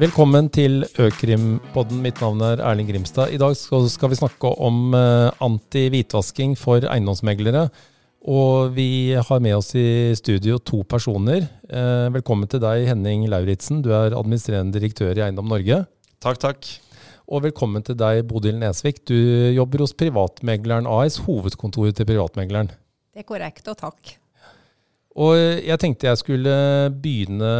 Velkommen til Økrimpodden. Mitt navn er Erling Grimstad. I dag skal vi snakke om eh, anti-hvitvasking for eiendomsmeglere. Og vi har med oss i studio to personer. Eh, velkommen til deg, Henning Lauritzen. Du er administrerende direktør i Eiendom Norge. Takk, takk. Og velkommen til deg, Bodil Nesvik. Du jobber hos Privatmegleren AS, hovedkontoret til Privatmegleren. Det er korrekt, og takk. Og jeg tenkte jeg skulle begynne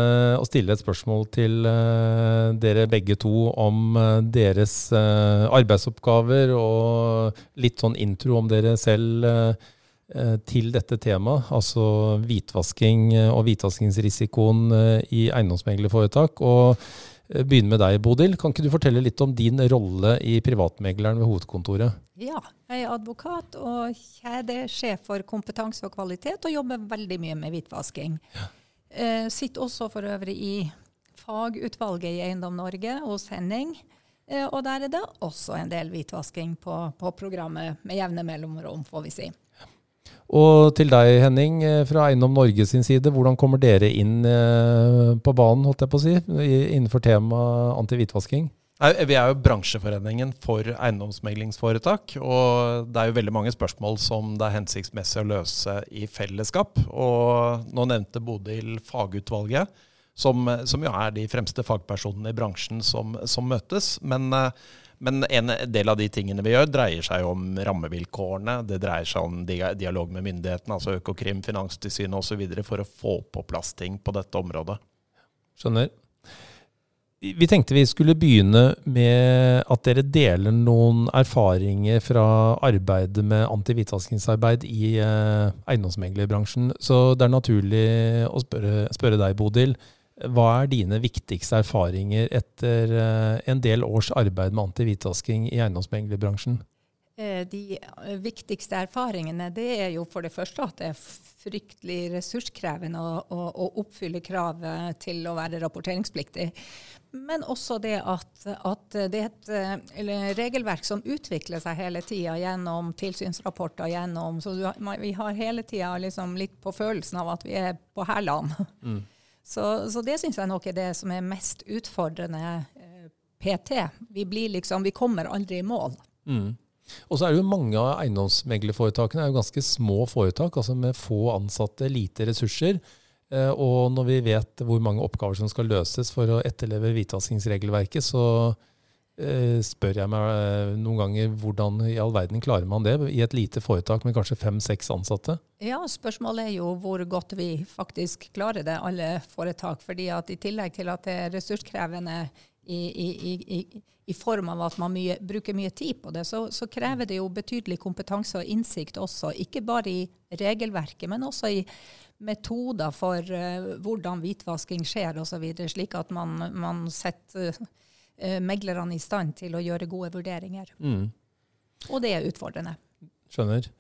å stille et spørsmål til uh, dere begge to om uh, deres arbeidsoppgaver, og litt sånn intro om dere selv til dette temaet. Altså hvitvasking og hvitvaskingsrisikoen i eiendomsmeglerforetak. Og begynne med deg, Bodil. Kan ikke du fortelle litt om din rolle i Privatmegleren ved hovedkontoret? Ja, jeg er advokat og kjedesjef for kompetanse og kvalitet, og jobber veldig mye med hvitvasking. Ja. Eh, sitter også for øvrig i fagutvalget i Eiendom Norge hos Henning. Eh, og der er det også en del hvitvasking på, på programmet med jevne mellomrom, får vi si. Og til deg, Henning, eh, fra Eiendom Norge sin side. Hvordan kommer dere inn eh, på banen, holdt jeg på å si, innenfor temaet anti-hvitvasking? Vi er jo bransjeforeningen for eiendomsmeglingsforetak. Og det er jo veldig mange spørsmål som det er hensiktsmessig å løse i fellesskap. Og nå nevnte Bodil fagutvalget, som, som jo er de fremste fagpersonene i bransjen som, som møtes. Men, men, en del av de tingene vi gjør, dreier seg om rammevilkårene. Det dreier seg om dialog med myndighetene, altså Økokrim, Finanstilsynet osv. for å få på plass ting på dette området. Skjønner. Vi tenkte vi skulle begynne med at dere deler noen erfaringer fra arbeidet med anti-hvitvaskingsarbeid i eh, eiendomsmeglerbransjen. Så det er naturlig å spørre, spørre, deg, Bodil. Hva er dine viktigste erfaringer etter eh, en del års arbeid med antihvitvasking i eiendomsmeglerbransjen? Eh, de eh, viktigste erfaringene det er jo for det første at det er fryktelig ressurskrevende å, å, å oppfylle kravet til å være rapporteringspliktig. Men også det at, at det er et regelverk som utvikler seg hele tida gjennom tilsynsrapporter. gjennom, Så vi har hele tida liksom litt på følelsen av at vi er på hælene. Mm. Så, så, det syns jeg nok er det som er mest utfordrende eh, PT. Vi, blir liksom, vi kommer aldri i mål. Mm. Og så er det jo mange av eiendomsmeglerforetakene er ganske små foretak, altså med få ansatte, lite ressurser. Eh, og når vi vet hvor mange oppgaver som skal løses for å etterleve hvitvaskingsregelverket, så spør jeg meg eh, noen ganger hvordan i all verden klarer man det i et lite foretak med kanskje fem-seks ansatte? Ja, spørsmålet er jo hvor godt vi faktisk klarer det, alle foretak. fordi at i tillegg til at det er ressurskrevende i, i, i, i form av at man mye, bruker mye tid på det, så, så, krever det jo betydelig kompetanse og innsikt også. Ikke bare i regelverket, men også i metoder for uh, hvordan hvitvasking skjer osv., slik at man, man setter uh, meglerne i stand til å gjøre gode vurderinger. Mm. Og det er utfordrende. Skjønner.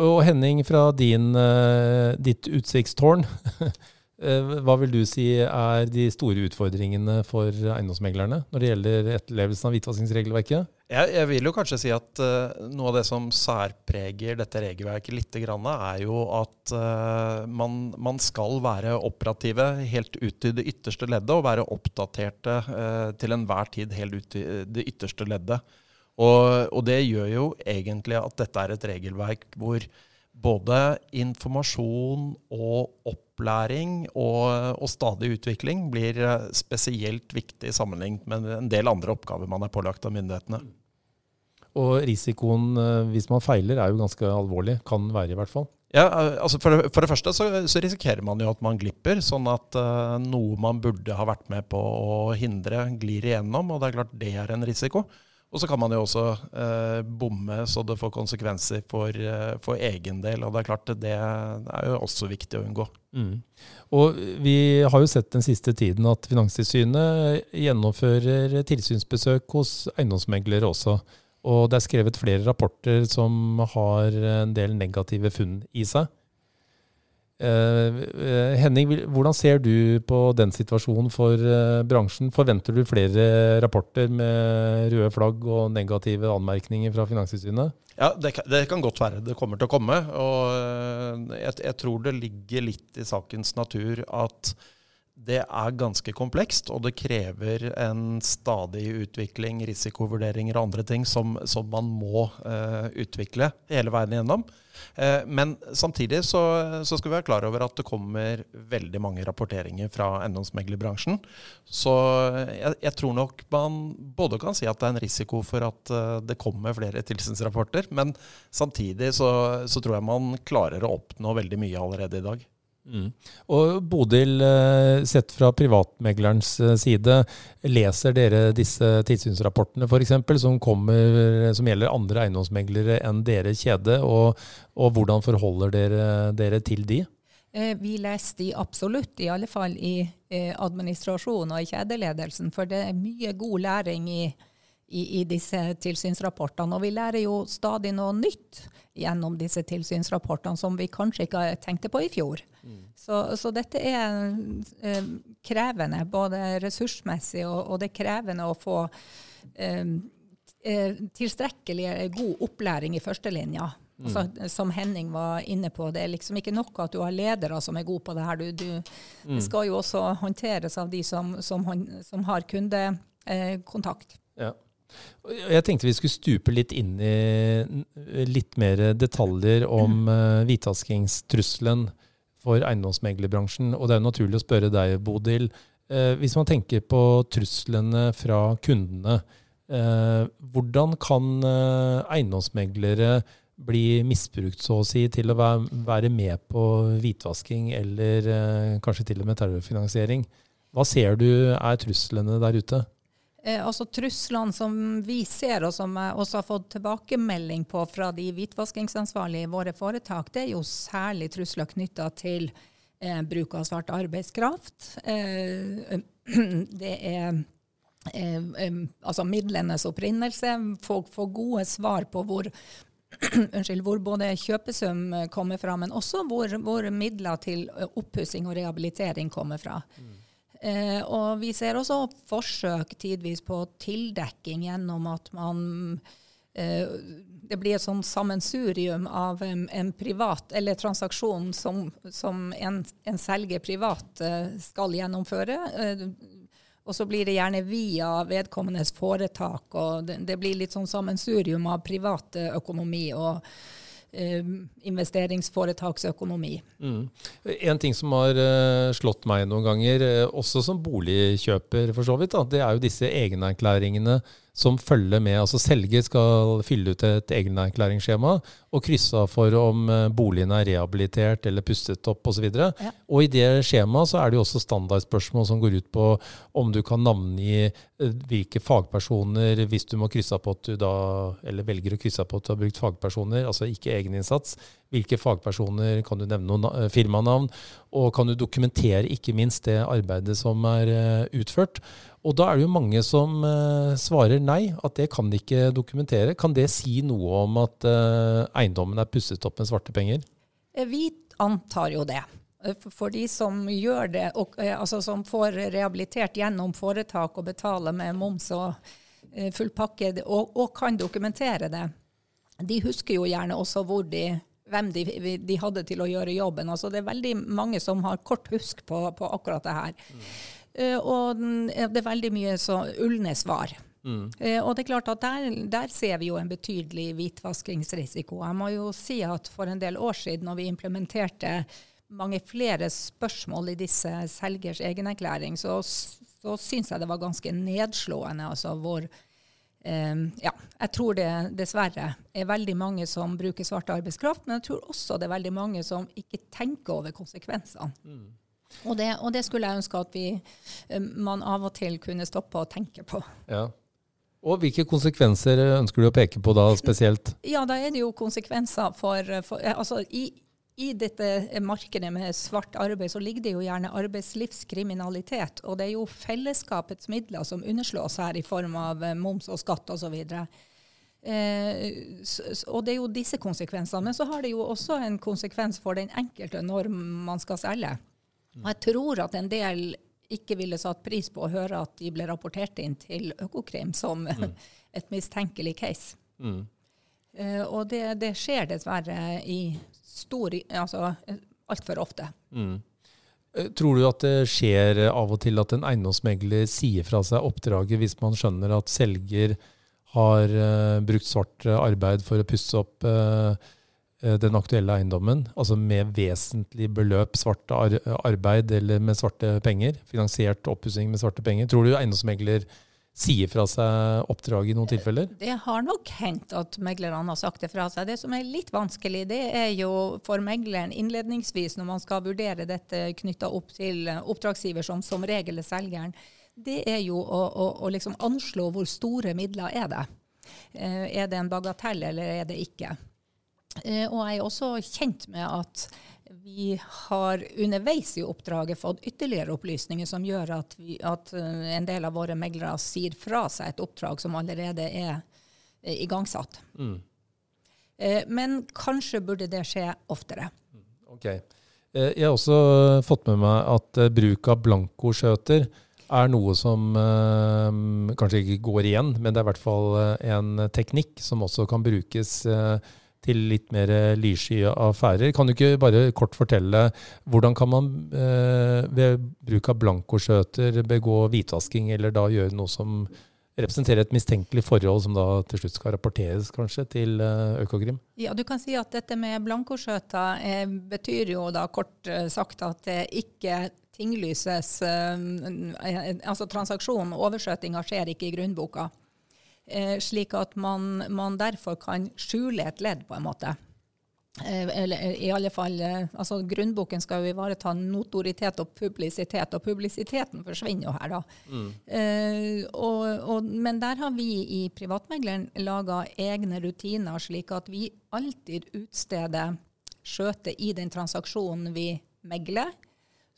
Og Henning, fra din, uh, ditt utsiktstårn Eh, hva vil du si er de store utfordringene for eiendomsmeglerne når det gjelder etterlevelsen av hvitvaskingsregelverket? Jeg, jeg, vil jo kanskje si at uh, noe av det som særpreger dette regelverket litt, er jo at uh, man, man, skal være operative helt ut i det ytterste leddet og være oppdaterte uh, til enhver tid helt ut i det ytterste leddet. Og, og det gjør jo egentlig at dette er et regelverk hvor både informasjon og opplæring og, og, stadig utvikling blir eh, spesielt viktig sammenlignet med en del andre oppgaver man er pålagt av myndighetene. Og risikoen eh, hvis man feiler er jo ganske alvorlig. Kan være, i hvert fall. Ja, eh, altså for, det, for det første så, så, risikerer man jo at man glipper, sånn at uh, noe man burde ha vært med på å hindre, glir igjennom. Og det er klart det er en risiko. Og så kan man jo også eh, bomme så det får konsekvenser for, eh, for, egen del. Og det er klart det er jo også viktig å unngå. Mm. Og vi har jo sett den siste tiden at Finanstilsynet gjennomfører tilsynsbesøk hos eiendomsmeglere også. Og det er skrevet flere rapporter som har en del negative funn i seg. Uh, Henning, hvordan ser du på den situasjonen for uh, bransjen? Forventer du flere rapporter med røde flagg og negative anmerkninger fra Finanstilsynet? Ja, det kan, det kan, godt være det kommer til å komme. Og jeg, jeg, tror det ligger litt i sakens natur at det er ganske komplekst, og det krever en stadig utvikling, risikovurderinger og andre ting som, som man må uh, utvikle hele veien igjennom. Uh, men samtidig så, så, skal vi være klar over at det kommer veldig mange rapporteringer fra eiendomsmeglerbransjen. Så jeg, jeg, tror nok man både kan si at det er en risiko for at uh, det kommer flere tilsynsrapporter, men samtidig så, så tror jeg man klarer å oppnå veldig mye allerede i dag. Mm. Og Bodil, eh, sett fra privatmeglerens eh, side, leser dere disse tilsynsrapportene f.eks. Som, som gjelder andre eiendomsmeglere enn dere kjede, og, og hvordan forholder dere dere til de? Eh, vi leser de absolutt, i alle fall i administrasjonen og i kjedeledelsen. For det er mye god læring i, i, i disse tilsynsrapportene. Og vi lærer jo stadig noe nytt gjennom disse tilsynsrapportene som vi kanskje ikke tenkte på i fjor. Mm. Så, så, dette er eh, krevende, både ressursmessig og, og, det er krevende å få eh, eh tilstrekkelig god opplæring i førstelinja. Mm. Altså, som Henning var inne på, det er liksom ikke nok at du har ledere som er gode på det her. Du, du, mm. Det skal jo også håndteres av de som, som, som har kundekontakt. Eh, ja. Jeg tenkte vi skulle stupe litt inn i litt mer detaljer om uh, hvitvaskingstrusselen for eiendomsmeglerbransjen. Og det er jo naturlig å spørre deg, Bodil. Uh, hvis man tenker på truslene fra kundene, uh, hvordan kan eiendomsmeglere bli misbrukt, så å si, til å være med på hvitvasking eller kanskje til og med terrorfinansiering? Hva ser du er truslene der ute? Eh, altså Truslene som vi ser, og som jeg også har fått tilbakemelding på fra de hvitvaskingsansvarlige i våre foretak, det er jo særlig trusler knytta til eh, bruk av svart arbeidskraft. Eh, det er eh, eh, altså midlenes opprinnelse. Folk får gode svar på hvor, unnskyld, hvor både kjøpesum kommer fra, men også hvor, hvor midler til oppussing og rehabilitering kommer fra. Mm. Eh, og vi ser også forsøk tidvis på tildekking gjennom at man eh, Det blir et sånn sammensurium av en, en privat eller transaksjon som, som en, en, selger privat eh, skal gjennomføre. Eh, og så blir det gjerne via vedkommendes foretak, og det, det blir litt sånn sammensurium av privat økonomi og investeringsforetaksøkonomi. Mm. En ting som har uh, slått meg noen ganger, uh, også som boligkjøper for så vidt, da, det er jo disse egenerklæringene som følger med. Altså Selger skal fylle ut et egenerklæringsskjema og krysse av for om uh, boligen er rehabilitert eller pustet opp osv. Og, så ja. og i det skjemaet så er det jo også standardspørsmål som går ut på om du kan navngi hvilke fagpersoner, hvis du må krysse av på at du da, eller velger å krysse av på at du har brukt fagpersoner, altså ikke egeninnsats. Hvilke fagpersoner, kan du nevne noen eh, firmanavn? Og kan du dokumentere ikke minst det arbeidet som er eh, utført? Og da er det jo mange som uh, svarer nei, at det kan de ikke dokumentere. Kan det si noe om at eiendommen er pusset opp med svarte penger? Vi antar jo det. For de som gjør det, og, altså som får rehabilitert gjennom foretak og betaler med moms og full pakke, og, og kan dokumentere det, de husker jo gjerne også hvor de hvem de, de, hadde til å gjøre jobben. Altså, det er veldig mange som har kort husk på, på akkurat det her. Mm. Uh, og det er veldig mye så ulne svar. Mm. Uh, og det er klart at der, der, ser vi jo en betydelig hvitvaskingsrisiko. Jeg må jo si at for en del år siden, når vi implementerte mange flere spørsmål i disse selgers egenerklæring, så, så syns jeg det var ganske nedslående altså hvor ja, jeg tror det dessverre er veldig mange som bruker svart arbeidskraft, men jeg tror også det er veldig mange som ikke tenker over konsekvensene. Mm. Og, det, og, det, skulle jeg ønske at vi, um, man av og til kunne stoppe å tenke på. Ja. Og hvilke konsekvenser ønsker du å peke på da spesielt? Ja, da er det jo konsekvenser for, for altså, i, i dette markedet med svart arbeid så ligger det jo gjerne arbeidslivskriminalitet. Og det er jo fellesskapets midler som underslås her i form av eh, moms og skatt osv. Eh, og det er jo disse konsekvensene. Men så har det jo også en konsekvens for den enkelte når man skal selge. Og jeg tror at en del ikke ville satt pris på å høre at de ble rapportert inn til Økokrim som mm. et mistenkelig case. Mm. Uh, og det, det, skjer dessverre i stor Altså altfor ofte. Mm. Eh, tror du at det skjer av og til at en eiendomsmegler sier fra seg oppdraget hvis man skjønner at selger har uh, brukt svart arbeid for å pusse opp uh, den aktuelle eiendommen, altså med vesentlig beløp svart ar arbeid eller med svarte penger, finansiert oppussing med svarte penger? Tror du eiendomsmegler sier fra seg oppdrag i noen tilfeller? Det har nok hendt at meglerne har sagt det fra seg. Det som er litt vanskelig, det er jo for megleren innledningsvis, når man skal vurdere dette knytta opp til oppdragsgiver, som som regel er selgeren, det er jo å, å, å liksom anslå hvor store midler er det. Eh, er det en bagatell, eller er det ikke? Eh, og jeg er også kjent med at vi har underveis i oppdraget fått ytterligere opplysninger som gjør at, vi, at eh, en del av våre meglere sier fra seg et oppdrag som allerede er eh, igangsatt. Mm. Eh, men kanskje burde det skje oftere. Mm, ok. Jeg har også fått med meg at bruk av blankoskjøter er noe som kanskje ikke går igjen, men det er i hvert fall en teknikk som også kan brukes til litt mer lyssky affærer. Kan du ikke bare kort fortelle hvordan kan man eh, ved bruk av blankoskjøter begå hvitvasking, eller da gjøre noe som representerer et mistenkelig forhold, som da til slutt skal rapporteres kanskje til eh, Økokrim? Ja, du kan si at dette med blankoskjøter eh, betyr jo da kort eh, sagt at det ikke tinglyses eh, Altså transaksjonen, overskjøtinga, skjer ikke i grunnboka. Eh, slik at man, man, derfor kan skjule et ledd, på en måte. Eh, eller eh, i alle fall, altså Grunnboken skal jo ivareta notoritet og publisitet, og publisiteten forsvinner jo her, da. Mm. Eh, og, og, men der har vi i Privatmegleren laga egne rutiner, slik at vi alltid utsteder skjøtet i den transaksjonen vi megler.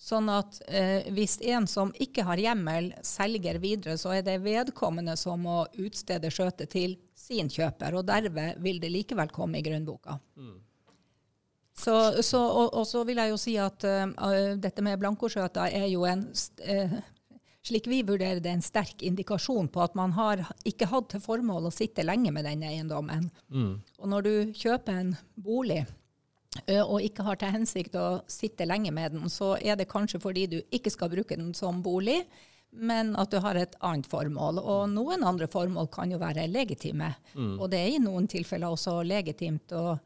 Sånn at eh, hvis en som ikke har hjemmel, selger videre, så er det vedkommende som må utstede skjøtet til sin kjøper. Og derved vil det likevel komme i grunnboka. Mm. Så, så, og, og, så vil jeg jo si at uh, dette med blankoskjøter er jo en uh, slik vi vurderer det, en sterk indikasjon på at man har ikke hatt til formål å sitte lenge med den eiendommen. Mm. Og når du kjøper en bolig, og ikke har til hensikt å sitte lenge med den, så er det kanskje fordi du ikke skal bruke den som bolig, men at du har et annet formål. Og noen andre formål kan jo være legitime. Mm. Og det er i noen tilfeller også legitimt å,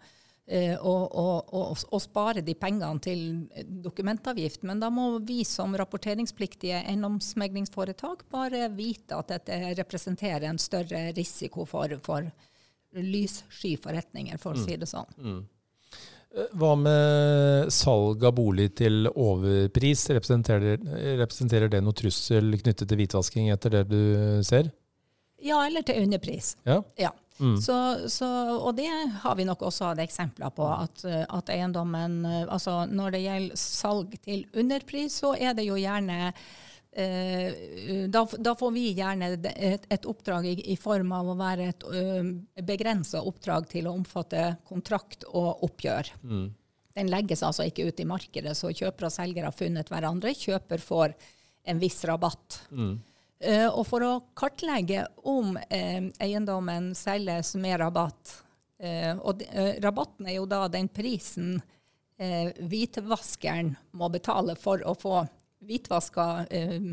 å, å, å, spare de pengene til dokumentavgift. Men da må vi som rapporteringspliktige eiendomsmeglingsforetak bare vite at dette representerer en større risiko for, for lyssky forretninger, for å mm. si det sånn. Mm. Hva med salg av bolig til overpris? Representerer, representerer, det noe trussel knyttet til hvitvasking etter det du ser? Ja, eller til underpris. Ja. ja. Mm. Så, så, og det har vi nok også hatt eksempler på. At, at, eiendommen Altså når det gjelder salg til underpris, så er det jo gjerne Eh, da, da, får vi gjerne et, et oppdrag i, i, form av å være et uh, begrensa oppdrag til å omfatte kontrakt og oppgjør. Mm. Den legges altså ikke ut i markedet, så kjøper og selger har funnet hverandre. Kjøper får en viss rabatt. Mm. Uh, og for å kartlegge om uh, eiendommen selges med rabatt Og rabatten er jo da den prisen hvitvaskeren må betale for å få hvitvaska eh,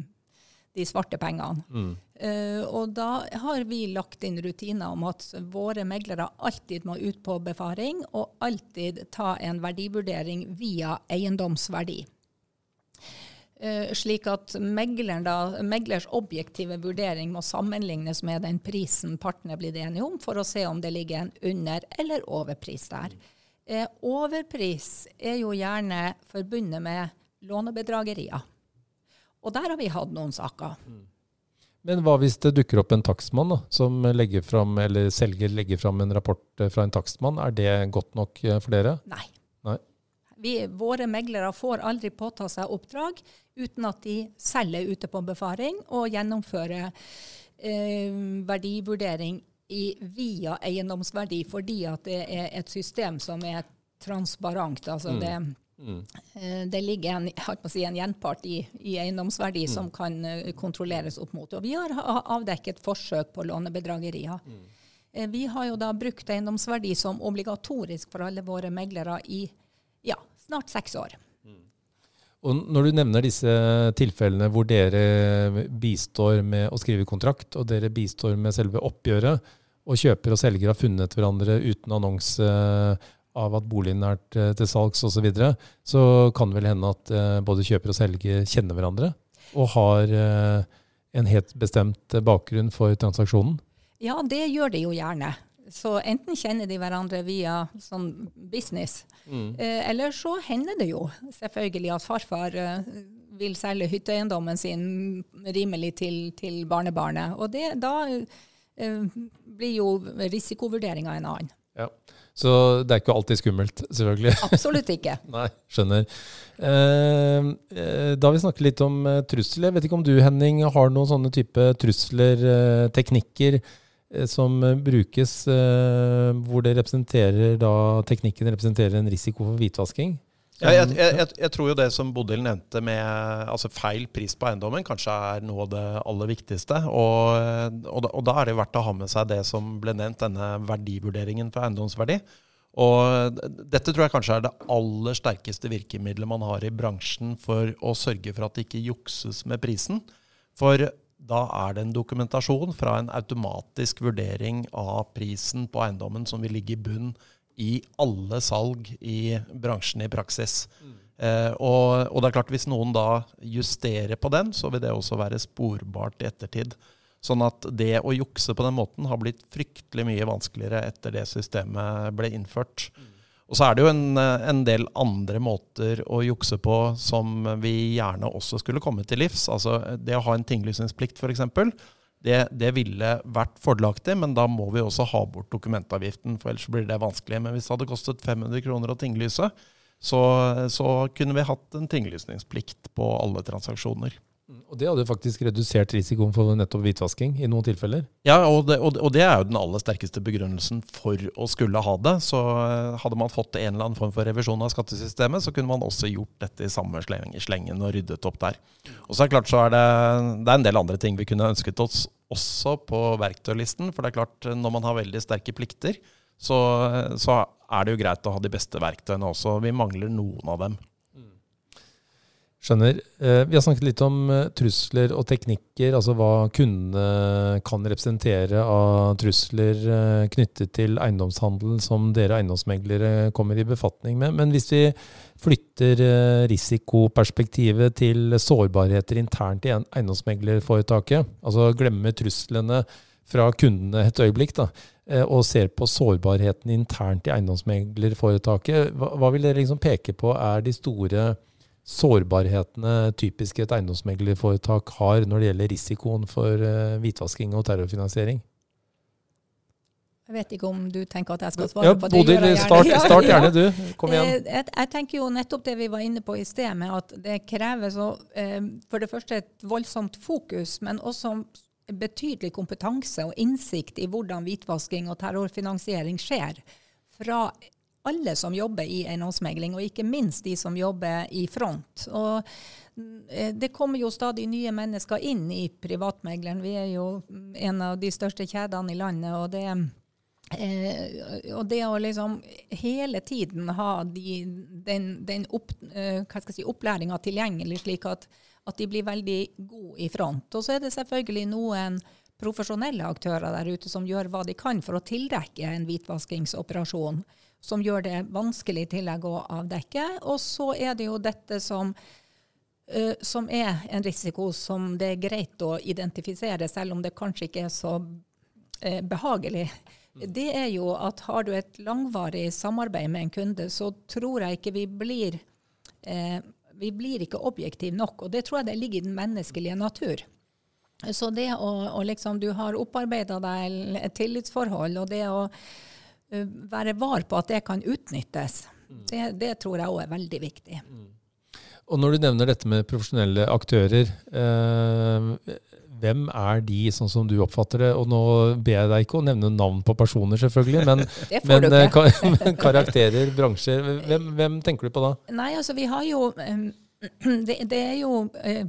de svarte pengene. Mm. Uh, og da har vi lagt inn rutiner om at våre meglere alltid må ut på befaring og alltid ta en verdivurdering via eiendomsverdi. Uh, slik at da, meglers objektive vurdering må sammenlignes med den prisen partene blir enige om, for å se om det ligger en under- eller overpris der. Uh, overpris er jo gjerne forbundet med lånebedragerier. Og der har vi hatt noen saker. Mm. Men hva hvis det dukker opp en takstmann da, som legger fram, eller selger legger fram en rapport eh, fra en takstmann? Er det godt nok eh, for dere? Nei. Nei. Vi, våre meglere får aldri påta seg oppdrag uten at de selger ute på befaring og gjennomfører eh, verdivurdering i, via eiendomsverdi, fordi at det er et system som er transparent. Altså mm. det Mm. Det ligger en, si, en gjenpart i, i eiendomsverdi mm. som kan uh, kontrolleres opp mot. Og vi har avdekket forsøk på lånebedragerier. Mm. Uh, vi har jo da brukt eiendomsverdi som obligatorisk for alle våre meglere i ja, snart seks år. Og når du nevner disse tilfellene hvor dere bistår med å skrive kontrakt, og dere bistår med selve oppgjøret, og kjøper og selger har funnet hverandre uten annonse av at boligen er til salgs osv., så, videre, så kan det vel hende at eh, både kjøper og selger kjenner hverandre og har eh, en helt bestemt bakgrunn for transaksjonen? Ja, det gjør de jo gjerne. Så enten kjenner de hverandre via sånn business, mm. eh, eller så hender det jo selvfølgelig at farfar eh, vil selge hytteeiendommen sin rimelig til, til barnebarnet. Og det, da eh, blir jo risikovurderinga en annen. Ja. Så det er ikke alltid skummelt, selvfølgelig. Absolutt ikke. Nei, skjønner. Eh, eh, da har vi snakket litt om eh, trusler. Jeg vet ikke om du, Henning, har noen sånne type trusler, eh, teknikker, som brukes hvor det representerer da, teknikken representerer en risiko for hvitvasking? Ja, jeg, jeg, jeg, tror jo det som Bodil nevnte med altså feil pris på eiendommen, kanskje er noe av det aller viktigste. Og, og, og, da er det verdt å ha med seg det som ble nevnt, denne verdivurderingen for eiendomsverdi. Og dette tror jeg kanskje er det aller sterkeste virkemidlet man har i bransjen for å sørge for at det ikke jukses med prisen. For da er det en dokumentasjon fra en automatisk vurdering av prisen på eiendommen som vil ligge i bunn i alle salg i bransjen i praksis. Eh, og, og, det er klart hvis noen da justerer på den, så vil det også være sporbart i ettertid. Sånn at det å jukse på den måten har blitt fryktelig mye vanskeligere etter det systemet ble innført. Og så er det jo en, en, del andre måter å jukse på som vi gjerne også skulle komme til livs. Altså det å ha en tinglysningsplikt f.eks. Det, det, ville vært fordelaktig, men da må vi også ha bort dokumentavgiften. for Ellers blir det vanskelig. Men hvis det hadde kostet 500 kroner å tinglyse, så, så kunne vi hatt en tinglysningsplikt på alle transaksjoner. Mm, og Det hadde faktisk redusert risikoen for nettopp hvitvasking i noen tilfeller? Ja, og det, og det, er jo den aller sterkeste begrunnelsen for å skulle ha det. Så eh, hadde man fått en eller annen form for revisjon av skattesystemet, så kunne man også gjort dette i samme slengen og ryddet opp der. Og så er det klart så er det, det er en del andre ting vi kunne ønsket oss også på verktøylisten. For det er klart, når man har veldig sterke plikter, så, så er det jo greit å ha de beste verktøyene også. Vi mangler noen av dem. Skjønner. Eh, vi har snakket litt om eh, trusler og teknikker, altså hva kundene kan representere av trusler eh, knyttet til eiendomshandel som dere eiendomsmeglere kommer i befatning med. Men hvis vi flytter risikoperspektivet til sårbarheter internt i eiendomsmeglerforetaket, altså glemmer truslene fra kundene et øyeblikk, da, og ser på sårbarheten internt i eiendomsmeglerforetaket, hva, vil dere liksom peke på er de store sårbarhetene typisk et eiendomsmeglerforetak har når det gjelder risikoen for uh, hvitvasking og terrorfinansiering? Jeg vet ikke om du tenker at jeg skal svare ja, på det. Bodil, start, start, gjerne du. Kom igjen. Eh, jeg, jeg, tenker jo nettopp det vi var inne på i sted, med at det krever så, eh, for det første et voldsomt fokus, men også betydelig kompetanse og innsikt i hvordan hvitvasking og terrorfinansiering skjer. Fra alle som jobber i eiendomsmegling, og ikke minst de som jobber i front. Og eh, det kommer jo stadig nye mennesker inn i privatmegleren. Vi er jo en av de største kjedene i landet. og det Eh, og det å liksom hele tiden ha de, den, den opp, eh, si, opplæringa tilgjengelig, slik at, at, de blir veldig gode i front. Og så er det selvfølgelig noen profesjonelle aktører der ute som gjør hva de kan for å tildekke en hvitvaskingsoperasjon som gjør det vanskelig i tillegg å avdekke. Og så er det jo dette som, uh, som er en risiko som det er greit å identifisere, selv om det kanskje ikke er så uh, behagelig. Det er jo at har du et langvarig samarbeid med en kunde, så tror jeg ikke vi blir uh, vi blir ikke objektive nok, og det tror jeg det ligger i den menneskelige natur. Så det å, å liksom Du har opparbeida deg et tillitsforhold, og det å være var på at det kan utnyttes. Det, det tror jeg òg er veldig viktig. Og når du nevner dette med profesjonelle aktører, eh, hvem er de, sånn som du oppfatter det? Og nå ber jeg deg ikke å nevne navn på personer, selvfølgelig, men, men, eh, karakterer, bransjer. Hvem, hvem, tenker du på da? Nei, altså vi har jo Det, det er jo eh,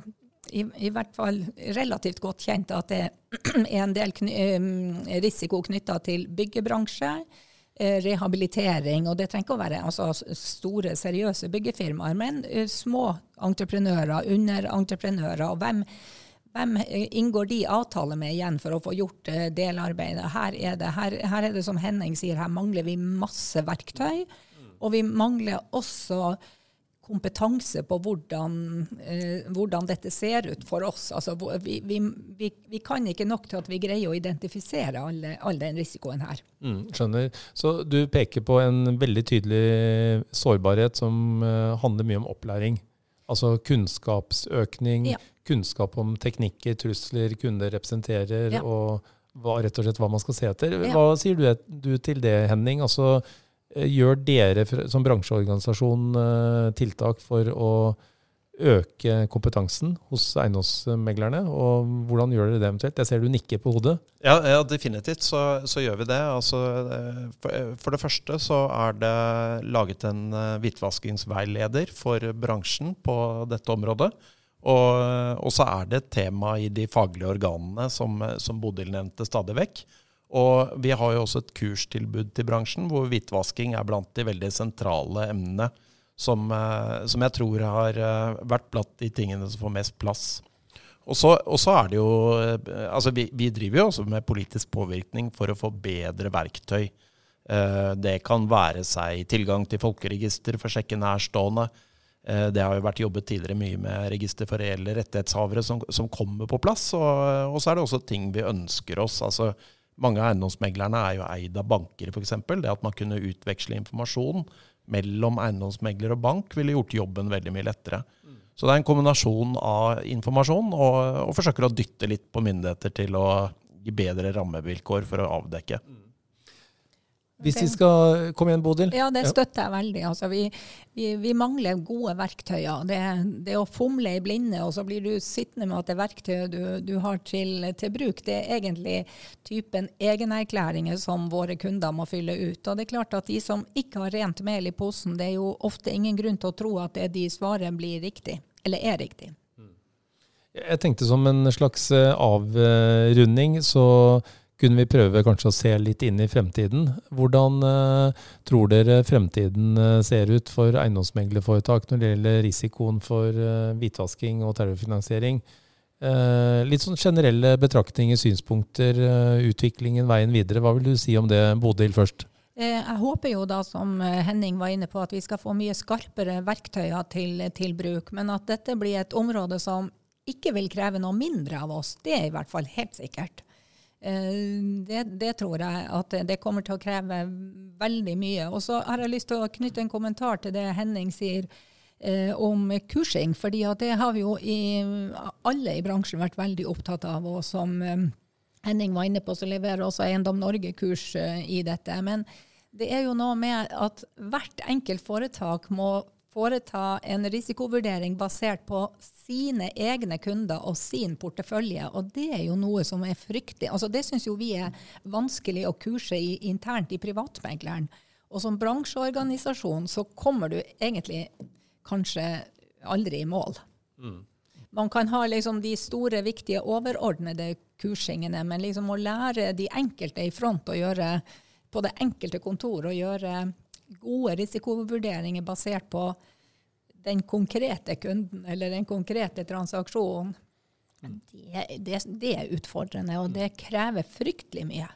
i, i, hvert fall relativt godt kjent at det er en del kny risiko knytta til byggebransje. Eh, rehabilitering. Og det trenger ikke å være altså, store, seriøse byggefirmaer, men uh, små entreprenører, underentreprenører. og hvem hvem inngår de avtaler med igjen for å få gjort delarbeidet? Her er, det, her, her er det som Henning sier, her mangler vi masse verktøy. Og vi mangler også kompetanse på hvordan, eh, hvordan, dette ser ut for oss. Altså, vi, vi, vi, vi, kan ikke nok til at vi greier å identifisere alle, all den risikoen her. Mm, skjønner. Så du peker på en veldig tydelig sårbarhet som eh, handler mye om opplæring. Altså kunnskapsøkning, ja. kunnskap om teknikker, trusler kunder representerer, ja. og hva, rett og slett hva man skal se etter. Hva ja. sier du, du, til det, Henning? Altså, gjør dere som bransjeorganisasjon eh, tiltak for å øke kompetansen hos eiendomsmeglerne? Og hvordan gjør dere det eventuelt? Jeg ser du nikker på hodet. Ja, ja definitivt så, så, gjør vi det. Altså, eh, for, for, det første så er det laget en hvitvaskingsveileder for bransjen på dette området. Og, og så er det et tema i de faglige organene, som, som Bodil nevnte stadig vekk. Og vi har jo også et kurstilbud til bransjen, hvor hvitvasking er blant de veldig sentrale emnene som, eh, som jeg tror har eh, vært blant de tingene som får mest plass. Og så, er det jo eh, Altså, vi, vi, driver jo også med politisk påvirkning for å få bedre verktøy. Det kan være seg tilgang til folkeregister for å sjekke nærstående. Det har jo vært jobbet tidligere mye med register for reelle rettighetshavere som, som kommer på plass. Og, og, så er det også ting vi ønsker oss. altså mange av eiendomsmeglerne er jo eid av banker, f.eks. Det at man kunne utveksle informasjon mellom eiendomsmegler og bank, ville gjort jobben veldig mye lettere. Så det er en kombinasjon av informasjon, og, og forsøker å dytte litt på myndigheter til å gi bedre rammevilkår for å avdekke. Mm. Hvis vi skal Kom igjen, Bodil. Ja, det støtter jeg veldig. Altså, vi, vi, vi, mangler gode verktøyer. Det, det, å fomle i blinde, og så blir du sittende med at det verktøyet du, du har til, til, bruk, det er egentlig typen egenerklæringer som våre kunder må fylle ut. Og det er klart at de som ikke har rent mel i posen, det er jo ofte ingen grunn til å tro at det de svarer, blir riktig, eller er riktig. Jeg tenkte som en slags eh, avrunding, så kunne vi prøve kanskje å se litt inn i fremtiden. Hvordan uh, tror dere fremtiden uh, ser ut for eiendomsmeglerforetak når det gjelder risikoen for uh, hvitvasking og terrorfinansiering? litt sånn generelle betraktninger, synspunkter, utviklingen, veien videre. Hva vil du si om det, Bodil, først? Jeg håper jo da, som Henning var inne på, at vi skal få mye skarpere verktøyer til, til bruk. Men at dette blir et område som ikke vil kreve noe mindre av oss, det er i hvert fall helt sikkert. Eh, det, det, tror jeg at det kommer til å kreve veldig mye. Og så har jeg lyst til å knytte en kommentar til det Henning sier eh, om kursing. fordi det har vi jo i, alle i bransjen vært veldig opptatt av. Og som eh, Henning var inne på, så leverer også Eiendom Norge kurs i dette. Men det er jo noe med at hvert enkelt foretak må foreta en risikovurdering basert på sine egne kunder og sin portefølje. Og det er jo noe som er fryktelig altså Det syns jo vi er vanskelig å kurse i, internt i privatmegleren. Og som bransjeorganisasjon så kommer du egentlig kanskje aldri i mål. Mm. Man kan ha liksom de store, viktige, overordnede kursingene, men liksom å lære de enkelte i front å gjøre på det enkelte kontor å gjøre gode risikovurderinger basert på den konkrete kunden eller den konkrete transaksjonen, det, det, det, er utfordrende, og det krever fryktelig mye.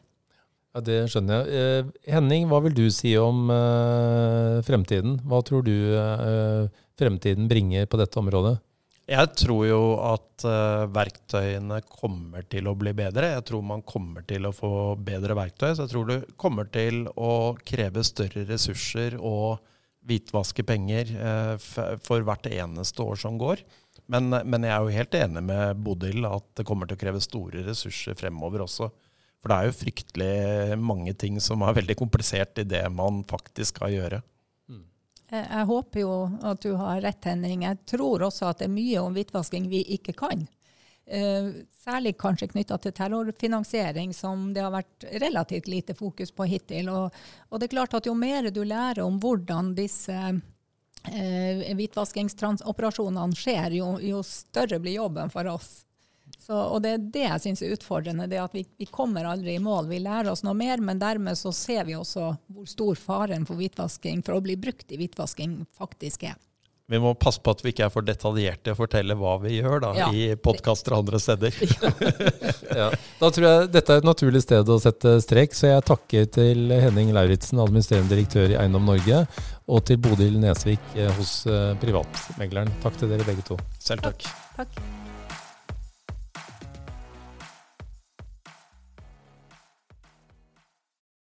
Ja, Det skjønner jeg. Eh, Henning, hva vil du si om eh, fremtiden? Hva tror du eh, fremtiden bringer på dette området? Jeg tror jo at uh, verktøyene kommer til å bli bedre. Jeg tror man kommer til å få bedre verktøy. Så jeg tror det kommer til å kreve større ressurser og hvitvaske penger uh, for hvert eneste år som går. Men, men, jeg er jo helt enig med Bodil at det kommer til å kreve store ressurser fremover også. For det er jo fryktelig mange ting som er veldig komplisert i det man faktisk skal gjøre. Eh, jeg håper jo at du har rett, Henning. Jeg tror også at det er mye om hvitvasking vi ikke kan. Uh, særlig kanskje knytta til terrorfinansiering, som det har vært relativt lite fokus på hittil. Og, og det er klart at jo mer du lærer om hvordan disse uh, hvitvaskingsoperasjonene skjer, jo, jo, større blir jobben for oss. Så, og det er det jeg syns er utfordrende. det at vi, vi, kommer aldri i mål. Vi lærer oss noe mer, men dermed så ser vi også hvor stor faren for hvitvasking, for å bli brukt i hvitvasking, faktisk er. Vi må passe på at vi ikke er for detaljerte og fortelle hva vi gjør da, ja. i podkaster andre steder. ja. Da tror jeg dette er et naturlig sted å sette strek, så jeg takker til Henning Lauritzen, administrerende direktør i Eiendom Norge, og til Bodil Nesvik eh, hos eh, Privatmegleren. Takk til dere begge to. Selv takk. takk.